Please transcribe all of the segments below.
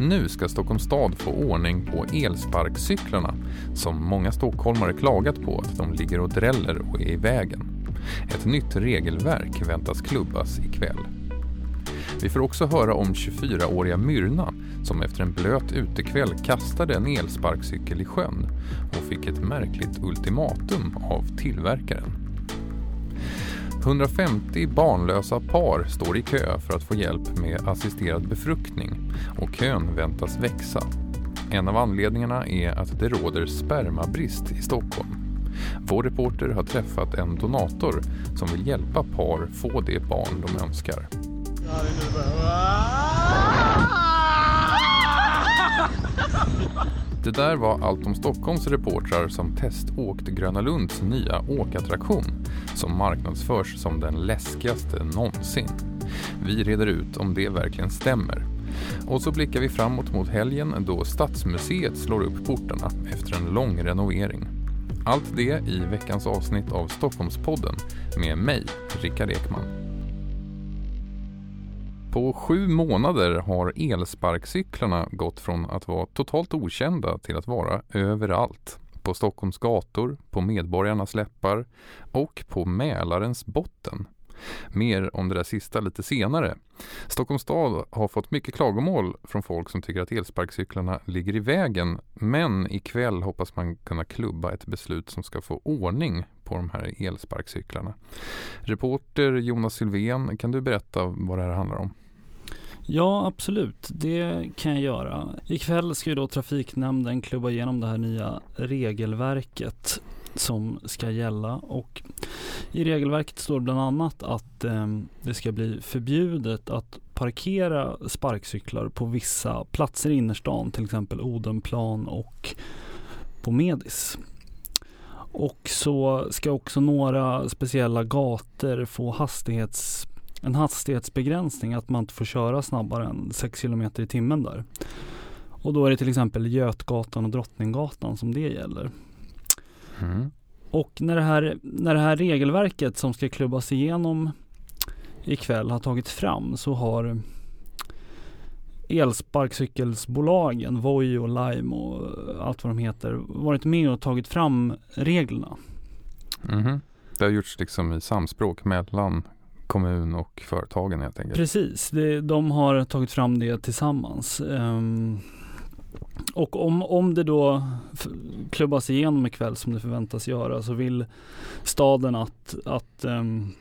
Nu ska Stockholms stad få ordning på elsparkcyklarna som många stockholmare klagat på att de ligger och dräller och är i vägen. Ett nytt regelverk väntas klubbas ikväll. Vi får också höra om 24-åriga Myrna som efter en blöt utekväll kastade en elsparkcykel i sjön och fick ett märkligt ultimatum av tillverkaren. 150 barnlösa par står i kö för att få hjälp med assisterad befruktning och kön väntas växa. En av anledningarna är att det råder spermabrist i Stockholm. Vår reporter har träffat en donator som vill hjälpa par få det barn de önskar. Det där var allt om Stockholms reportrar som teståkte Gröna Lunds nya åkattraktion som marknadsförs som den läskigaste någonsin. Vi reder ut om det verkligen stämmer. Och så blickar vi framåt mot helgen då Stadsmuseet slår upp portarna efter en lång renovering. Allt det i veckans avsnitt av Stockholmspodden med mig, Rickard Ekman. På sju månader har elsparkcyklarna gått från att vara totalt okända till att vara överallt. På Stockholms gator, på medborgarnas läppar och på Mälarens botten. Mer om det där sista lite senare. Stockholms stad har fått mycket klagomål från folk som tycker att elsparkcyklarna ligger i vägen. Men ikväll hoppas man kunna klubba ett beslut som ska få ordning på de här elsparkcyklarna. Reporter Jonas Sylvén, kan du berätta vad det här handlar om? Ja, absolut. Det kan jag göra. Ikväll ska ju då Trafiknämnden klubba igenom det här nya regelverket som ska gälla och i regelverket står bland annat att eh, det ska bli förbjudet att parkera sparkcyklar på vissa platser i innerstan, till exempel Odenplan och på Medis. Och så ska också några speciella gator få hastighets en hastighetsbegränsning att man inte får köra snabbare än 6 km i timmen där. Och då är det till exempel Götgatan och Drottninggatan som det gäller. Mm. Och när det, här, när det här regelverket som ska klubbas igenom ikväll har tagits fram så har elsparkcykelsbolagen, Voi och Lime och allt vad de heter, varit med och tagit fram reglerna. Mm. Det har gjorts liksom i samspråk mellan kommun och företagen helt enkelt. Precis, det, de har tagit fram det tillsammans. Um, och om, om det då klubbas igenom ikväll som det förväntas göra så vill staden att, att um,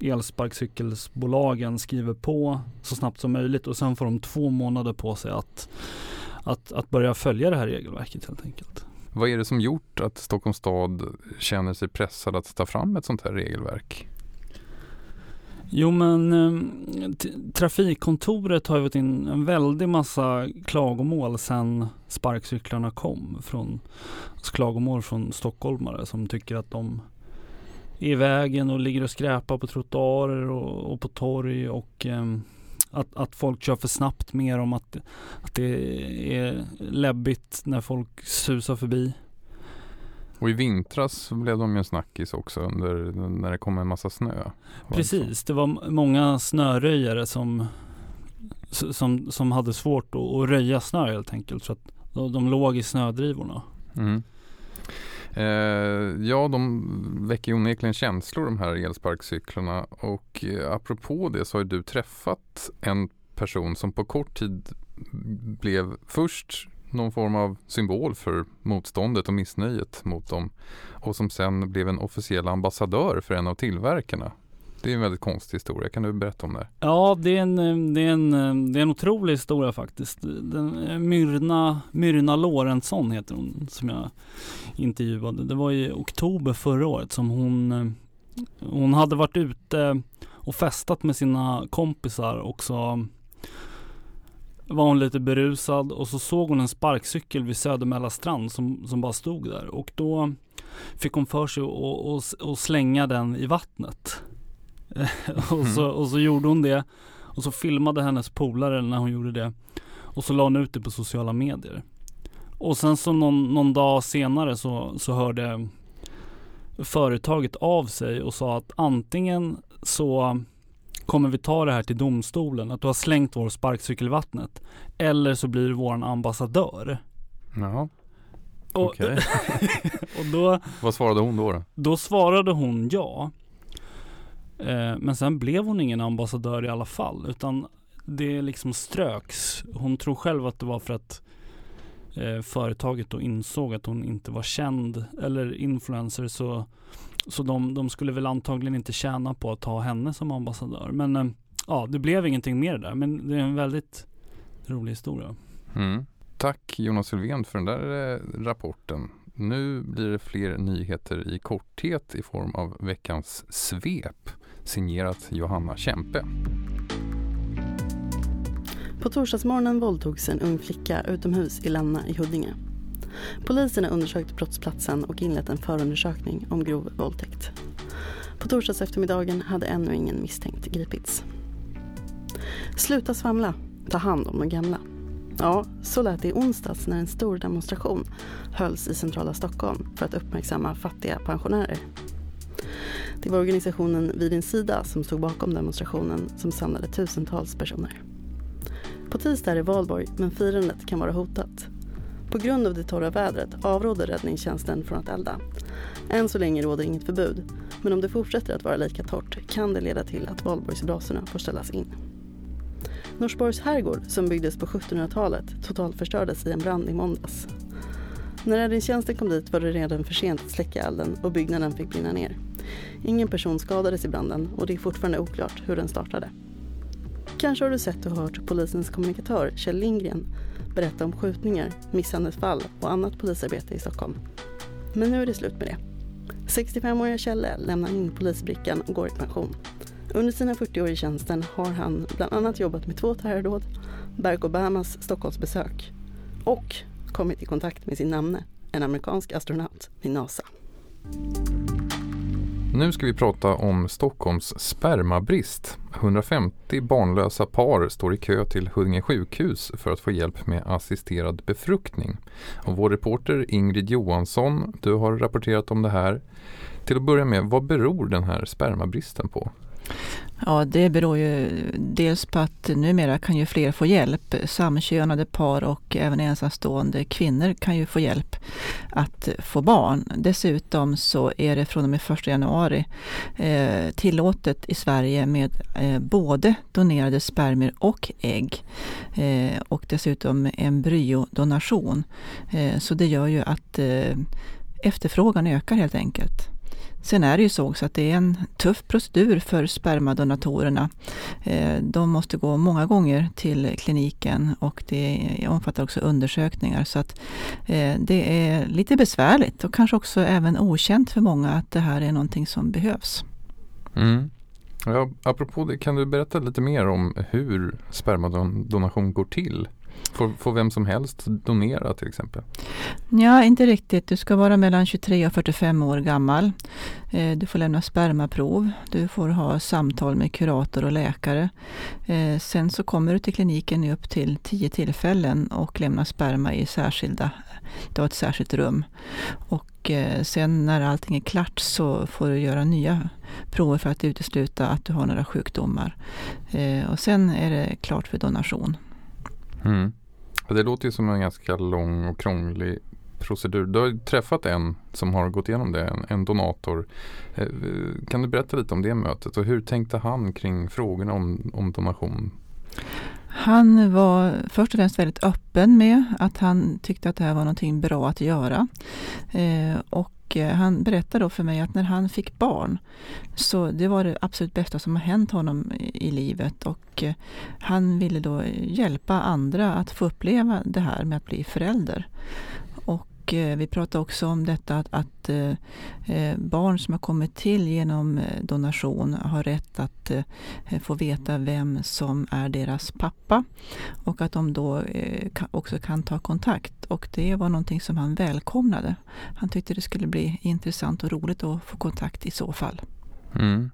elsparkcykelsbolagen skriver på så snabbt som möjligt och sen får de två månader på sig att, att, att börja följa det här regelverket helt enkelt. Vad är det som gjort att Stockholms stad känner sig pressad att ta fram ett sånt här regelverk? Jo men ehm, trafikkontoret har ju fått in en väldig massa klagomål sen sparkcyklarna kom. Från, alltså klagomål från stockholmare som tycker att de är i vägen och ligger och skräpar på trottoarer och, och på torg och eh, att, att folk kör för snabbt mer om att, att det är läbbigt när folk susar förbi. Och i vintras blev de ju en snackis också under, när det kom en massa snö. Precis, det var många snöröjare som, som, som hade svårt att, att röja snö helt enkelt. Så att de, låg i snödrivorna. Mm. Eh, ja, de väcker onekligen känslor de här elsparkcyklarna. Och eh, apropå det så har du träffat en person som på kort tid blev först någon form av symbol för motståndet och missnöjet mot dem och som sen blev en officiell ambassadör för en av tillverkarna. Det är en väldigt konstig historia. Kan du berätta om det? Ja, det är en, det är en, det är en otrolig historia faktiskt. Den, Myrna, Myrna Lorentzon heter hon som jag intervjuade. Det var i oktober förra året som hon hon hade varit ute och festat med sina kompisar och så var hon lite berusad och så såg hon en sparkcykel vid Södermälla strand som, som bara stod där och då fick hon för sig att slänga den i vattnet. och, så, mm. och så gjorde hon det och så filmade hennes polare när hon gjorde det och så la hon ut det på sociala medier. Och sen så någon, någon dag senare så, så hörde företaget av sig och sa att antingen så kommer vi ta det här till domstolen, att du har slängt vår sparkcykel i vattnet. Eller så blir du vår ambassadör. Jaha, Och, okej. och då, Vad svarade hon då? då? då svarade hon ja. Eh, men sen blev hon ingen ambassadör i alla fall, utan det liksom ströks. Hon tror själv att det var för att eh, företaget då insåg att hon inte var känd eller influencer så, så de, de skulle väl antagligen inte tjäna på att ha henne som ambassadör. Men eh, ja, det blev ingenting mer där. Men det är en väldigt rolig historia. Mm. Tack Jonas Sylvén för den där eh, rapporten. Nu blir det fler nyheter i korthet i form av veckans svep signerat Johanna Kempe. På torsdagsmorgonen våldtogs en ung flicka utomhus i Lanna i Huddinge. Polisen har undersökt brottsplatsen och inlett en förundersökning om grov våldtäkt. På torsdags eftermiddagen hade ännu ingen misstänkt gripits. Sluta svamla, ta hand om de gamla. Ja, så lät det i onsdags när en stor demonstration hölls i centrala Stockholm för att uppmärksamma fattiga pensionärer. Det var organisationen Vid din sida som stod bakom demonstrationen som samlade tusentals personer. På tisdag är det valborg, men firandet kan vara hotat. På grund av det torra vädret avråder räddningstjänsten från att elda. Än så länge råder inget förbud, men om det fortsätter att vara lika torrt kan det leda till att valborgsbrasorna får ställas in. Norsborgs herrgård, som byggdes på 1700-talet, totalförstördes i en brand i måndags. När räddningstjänsten kom dit var det redan för sent att släcka elden och byggnaden fick brinna ner. Ingen person skadades i branden och det är fortfarande oklart hur den startade. Kanske har du sett och hört polisens kommunikatör Kjell Lindgren berätta om skjutningar, misshandelsfall och annat polisarbete i Stockholm. Men nu är det slut med det. 65-åriga Kjelle lämnar in polisbrickan och går i pension. Under sina 40 år i tjänsten har han bland annat jobbat med två terrordåd, Barack Obamas Stockholmsbesök och kommit i kontakt med sin namne, en amerikansk astronaut vid NASA. Nu ska vi prata om Stockholms spermabrist. 150 barnlösa par står i kö till Huddinge sjukhus för att få hjälp med assisterad befruktning. Och vår reporter Ingrid Johansson, du har rapporterat om det här. Till att börja med, vad beror den här spermabristen på? Ja, det beror ju dels på att numera kan ju fler få hjälp. Samkönade par och även ensamstående kvinnor kan ju få hjälp att få barn. Dessutom så är det från och med 1 januari eh, tillåtet i Sverige med eh, både donerade spermier och ägg. Eh, och dessutom embryodonation. Eh, så det gör ju att eh, efterfrågan ökar helt enkelt. Sen är det ju så också att det är en tuff procedur för spermadonatorerna. Eh, de måste gå många gånger till kliniken och det omfattar också undersökningar. Så att eh, det är lite besvärligt och kanske också även okänt för många att det här är någonting som behövs. Mm. Ja, apropå det, kan du berätta lite mer om hur spermadonation går till? Får, får vem som helst donera till exempel? Ja, inte riktigt. Du ska vara mellan 23 och 45 år gammal. Eh, du får lämna spermaprov. Du får ha samtal med kurator och läkare. Eh, sen så kommer du till kliniken i upp till 10 tillfällen och lämnar sperma i särskilda, du har ett särskilt rum. Och eh, sen när allting är klart så får du göra nya prover för att utesluta att du har några sjukdomar. Och sen är det klart för donation. Mm. Det låter ju som en ganska lång och krånglig procedur. Du har ju träffat en som har gått igenom det, en, en donator. Eh, Kan du berätta lite om det mötet och hur tänkte han kring frågorna om, om donation? Han var först och främst väldigt öppen med att han tyckte att det här var någonting bra att göra. Eh, och och eh, han berättade då för mig att när han fick barn så det var det absolut bästa som har hänt honom i, livet och eh, han ville då hjälpa andra att få uppleva det här med att bli förälder. Och eh, vi pratade också om detta att, att eh, eh, barn som har kommit till genom donation har rätt att få veta vem som är deras pappa och att de då också kan ta kontakt. Och det var någonting som han välkomnade. Han tyckte det skulle bli intressant och roligt att få kontakt i så fall. Mm.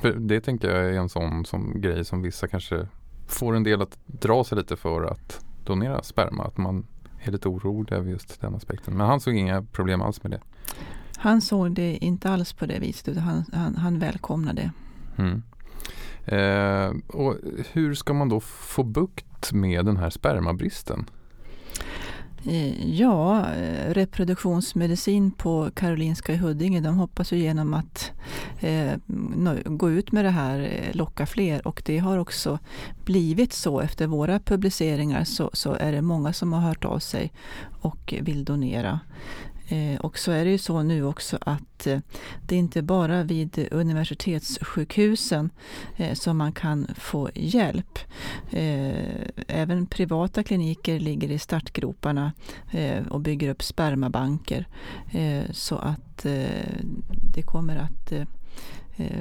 För det tänker jag är en sån som grej som vissa kanske får en del att dra sig lite för att donera sperma. Att man är lite orolig över just den aspekten. Men han såg inga problem alls med det. Han såg det inte alls på det viset utan han, han, han välkomnade det. Mm. Eh, och hur ska man då få bukt med den här spermabristen? Eh, ja, eh, reproduktionsmedicin på Karolinska i Huddinge, de hoppas ju genom att eh, gå ut med det här, eh, locka fler och det har också blivit så. Efter våra publiceringar så, så är det många som har hört av sig och vill donera. Eh, och så är det ju så nu också att eh, det är inte bara vid universitetssjukhusen eh, som man kan få hjälp. Även privata kliniker ligger i startgroparna och bygger upp spermabanker. Så att det kommer att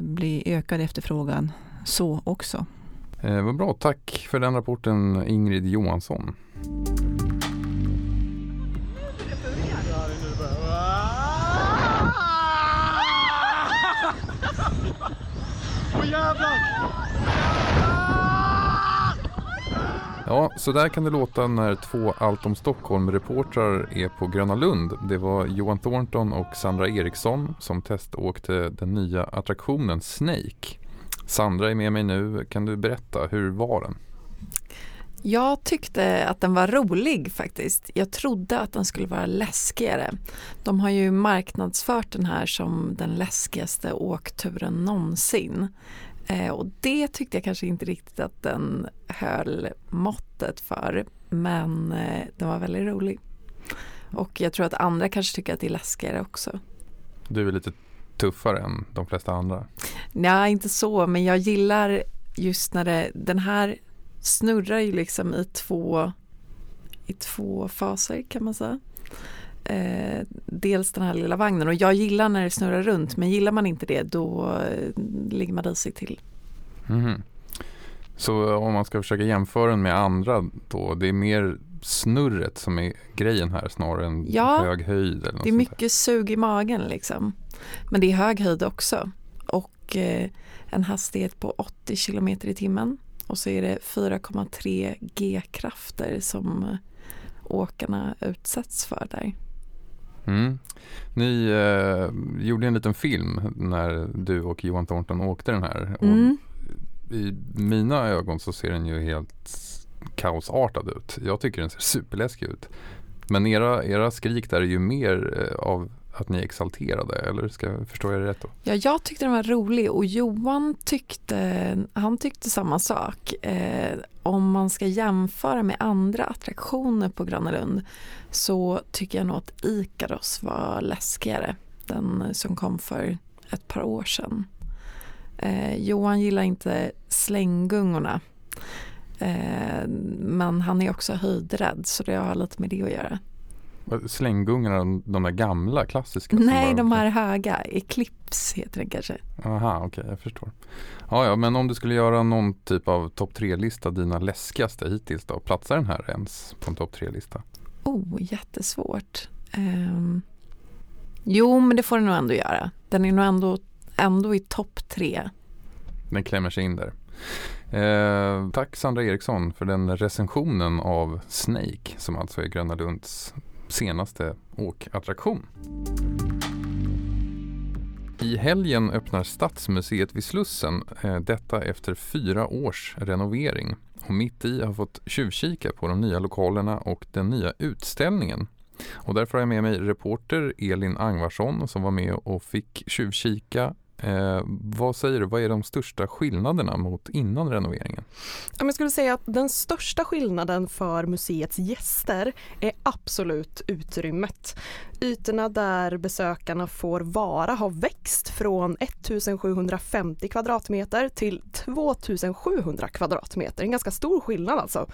bli ökad efterfrågan så också. Eh, vad bra, tack för den rapporten Ingrid Johansson. Ja, så där kan det låta när två Allt om Stockholm-reportrar är på Gröna Lund. Det var Johan Thornton och Sandra Eriksson som teståkte den nya attraktionen Snake. Sandra är med mig nu. Kan du berätta, hur var den? Jag tyckte att den var rolig faktiskt. Jag trodde att den skulle vara läskigare. De har ju marknadsfört den här som den läskigaste åkturen någonsin. Eh, och det tyckte jag kanske inte riktigt att den höll måttet för. Men eh, den var väldigt rolig. Och jag tror att andra kanske tycker att det är läskigare också. Du är lite tuffare än de flesta andra? Nej, inte så, men jag gillar just när det, den här snurrar ju liksom i två, i två faser kan man säga. Eh, dels den här lilla vagnen och jag gillar när det snurrar runt men gillar man inte det då eh, ligger man risigt till. Mm. Så om man ska försöka jämföra den med andra då, det är mer snurret som är grejen här snarare än ja, hög höjd? Eller det är mycket sug i magen liksom. Men det är hög höjd också och eh, en hastighet på 80 km i timmen och så är det 4,3 G-krafter som åkarna utsätts för där. Mm. Ni eh, gjorde en liten film när du och Johan Thornton åkte den här. Mm. I mina ögon så ser den ju helt kaosartad ut. Jag tycker den ser superläskig ut. Men era, era skrik där är ju mer eh, av att ni är exalterade eller ska jag förstå er rätt då? Ja, jag tyckte den var rolig och Johan tyckte, han tyckte samma sak. Eh, om man ska jämföra med andra attraktioner på Gröna Lund så tycker jag nog att Ikaros var läskigare. Den som kom för ett par år sedan. Eh, Johan gillar inte slänggungorna. Eh, men han är också höjdrädd så det har lite med det att göra. Slänggungorna, de där gamla klassiska? Nej, de här höga. Eclipse heter den kanske. Aha, okej, okay, jag förstår. Ja, ja, men om du skulle göra någon typ av topp tre-lista, dina läskigaste hittills då, platsar den här ens på en topp tre-lista? Oh, jättesvårt. Um, jo, men det får den nog ändå göra. Den är nog ändå, ändå i topp tre. Den klämmer sig in där. Eh, tack Sandra Eriksson för den recensionen av Snake som alltså är Gröna Lunds senaste åkattraktion. I helgen öppnar Stadsmuseet vid Slussen, eh, detta efter fyra års renovering. Och mitt i har fått tjuvkika på de nya lokalerna och den nya utställningen. Och därför har jag med mig reporter Elin Angvarsson som var med och fick tjuvkika Eh, vad säger du, vad är de största skillnaderna mot innan renoveringen? Jag skulle säga att den största skillnaden för museets gäster är absolut utrymmet. Ytorna där besökarna får vara har växt från 1750 kvadratmeter till 2700 kvadratmeter. En ganska stor skillnad alltså.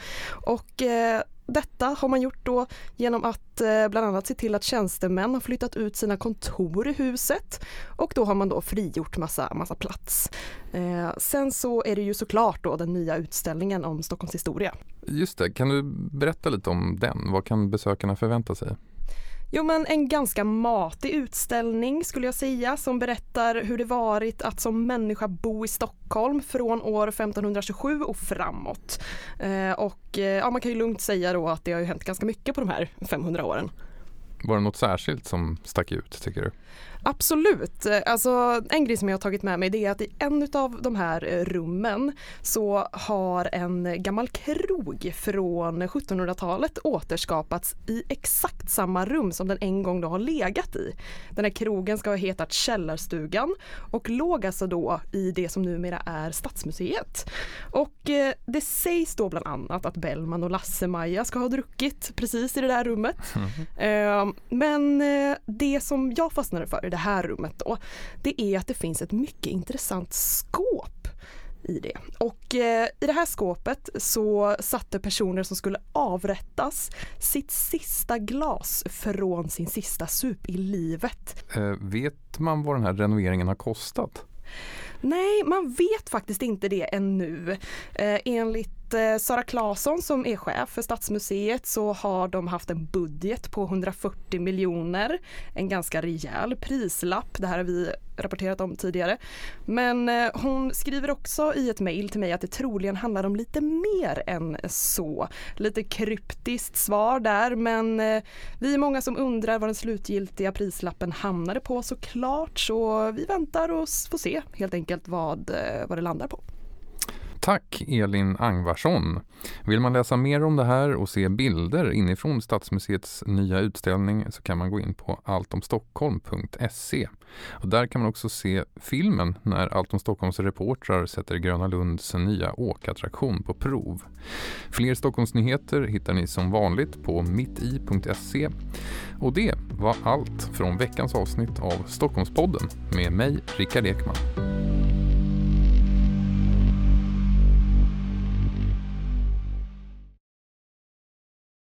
Och eh, detta har man gjort då genom att eh, bland annat se till att tjänstemän har flyttat ut sina kontor i huset och då har man då frigjort massa, massa plats. Eh, sen så är det ju såklart då den nya utställningen om Stockholms historia. Just det, kan du berätta lite om den? Vad kan besökarna förvänta sig? Jo men en ganska matig utställning skulle jag säga som berättar hur det varit att som människa bo i Stockholm från år 1527 och framåt. Eh, och eh, ja, man kan ju lugnt säga då att det har ju hänt ganska mycket på de här 500 åren. Var det något särskilt som stack ut tycker du? Absolut. Alltså, en grej som jag har tagit med mig det är att i en av de här rummen så har en gammal krog från 1700-talet återskapats i exakt samma rum som den en gång då har legat i. Den här krogen ska ha hetat Källarstugan och låg alltså då i det som numera är Stadsmuseet. Och eh, det sägs då bland annat att Bellman och Lasse-Maja ska ha druckit precis i det där rummet. Mm. Eh, men eh, det som jag fastnade för det här rummet då, det är att det finns ett mycket intressant skåp i det. Och eh, i det här skåpet så satte personer som skulle avrättas sitt sista glas från sin sista sup i livet. Eh, vet man vad den här renoveringen har kostat? Nej, man vet faktiskt inte det ännu. Eh, enligt eh, Sara Claesson som är chef för Stadsmuseet så har de haft en budget på 140 miljoner. En ganska rejäl prislapp, det här har vi rapporterat om tidigare. Men eh, hon skriver också i ett mejl till mig att det troligen handlar om lite mer än så. Lite kryptiskt svar där men eh, vi är många som undrar vad den slutgiltiga prislappen hamnade på såklart så vi väntar och får se helt enkelt vad, eh, vad det landar på. Tack Elin Angvarsson. Vill man läsa mer om det här och se bilder inifrån Stadsmuseets nya utställning så kan man gå in på alltomstockholm.se. Och där kan man också se filmen när Allt om Stockholms reportrar sätter Gröna Lunds nya åkattraktion på prov. Fler Stockholmsnyheter hittar ni som vanligt på mitti.se. Och det var allt från veckans avsnitt av Stockholmspodden med mig, Rickard Ekman.